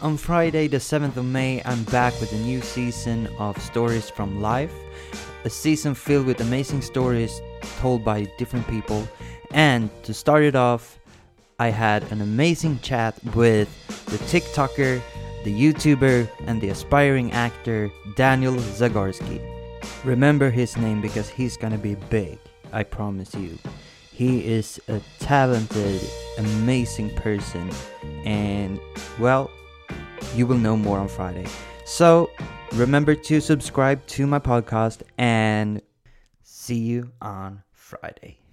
On Friday, the 7th of May, I'm back with a new season of Stories from Life. A season filled with amazing stories told by different people. And to start it off, I had an amazing chat with the TikToker, the YouTuber, and the aspiring actor Daniel Zagorski. Remember his name because he's gonna be big, I promise you. He is a talented, amazing person, and well, you will know more on Friday. So remember to subscribe to my podcast and see you on Friday.